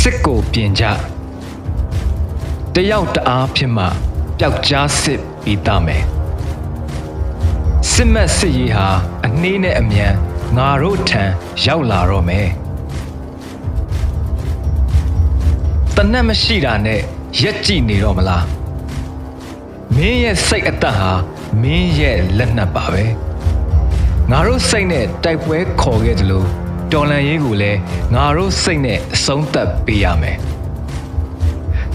စစ်ကိုပြင်ကြတယောက်တအားဖြစ်မှ ပျောက်ကြားစစ်ပြီးသားမယ်စစ်မက်စစ်ရေးဟာအနှေးနဲ့အမြန်ငါတို့ထံရောက်လာတော့မယ်တနက်မရှိတာနဲ့ရက်ကြည့်နေတော့မလားမင်းရဲ့စိတ်အသက်ဟာမင်းရဲ့လက်နက်ပါပဲငါတို့စိတ်နဲ့တိုက်ပွဲခေါ်ခဲ့သလိုတော်လန်ရေးကိုလည်းငါတို့စိတ်နဲ့အဆုံးသတ်ပေးရမယ်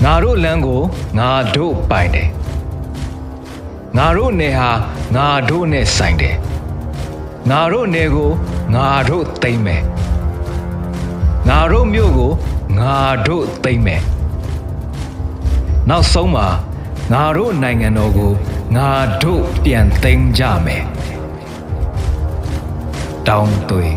ငါတို့လမ်းကိုငါတို့ပိုင်တယ်ငါတို့နယ်ဟာငါတို့နဲ့ဆိုင်တယ်ငါတို့နယ်ကိုငါတို့သိမ့်မယ်ငါတို့မြို့ကိုငါတို့သိမ့်မယ်နောက်ဆုံးမှာငါတို့နိုင်ငံတော်ကိုငါတို့ပြန်သိမ်းကြမယ်တောင်းသွေး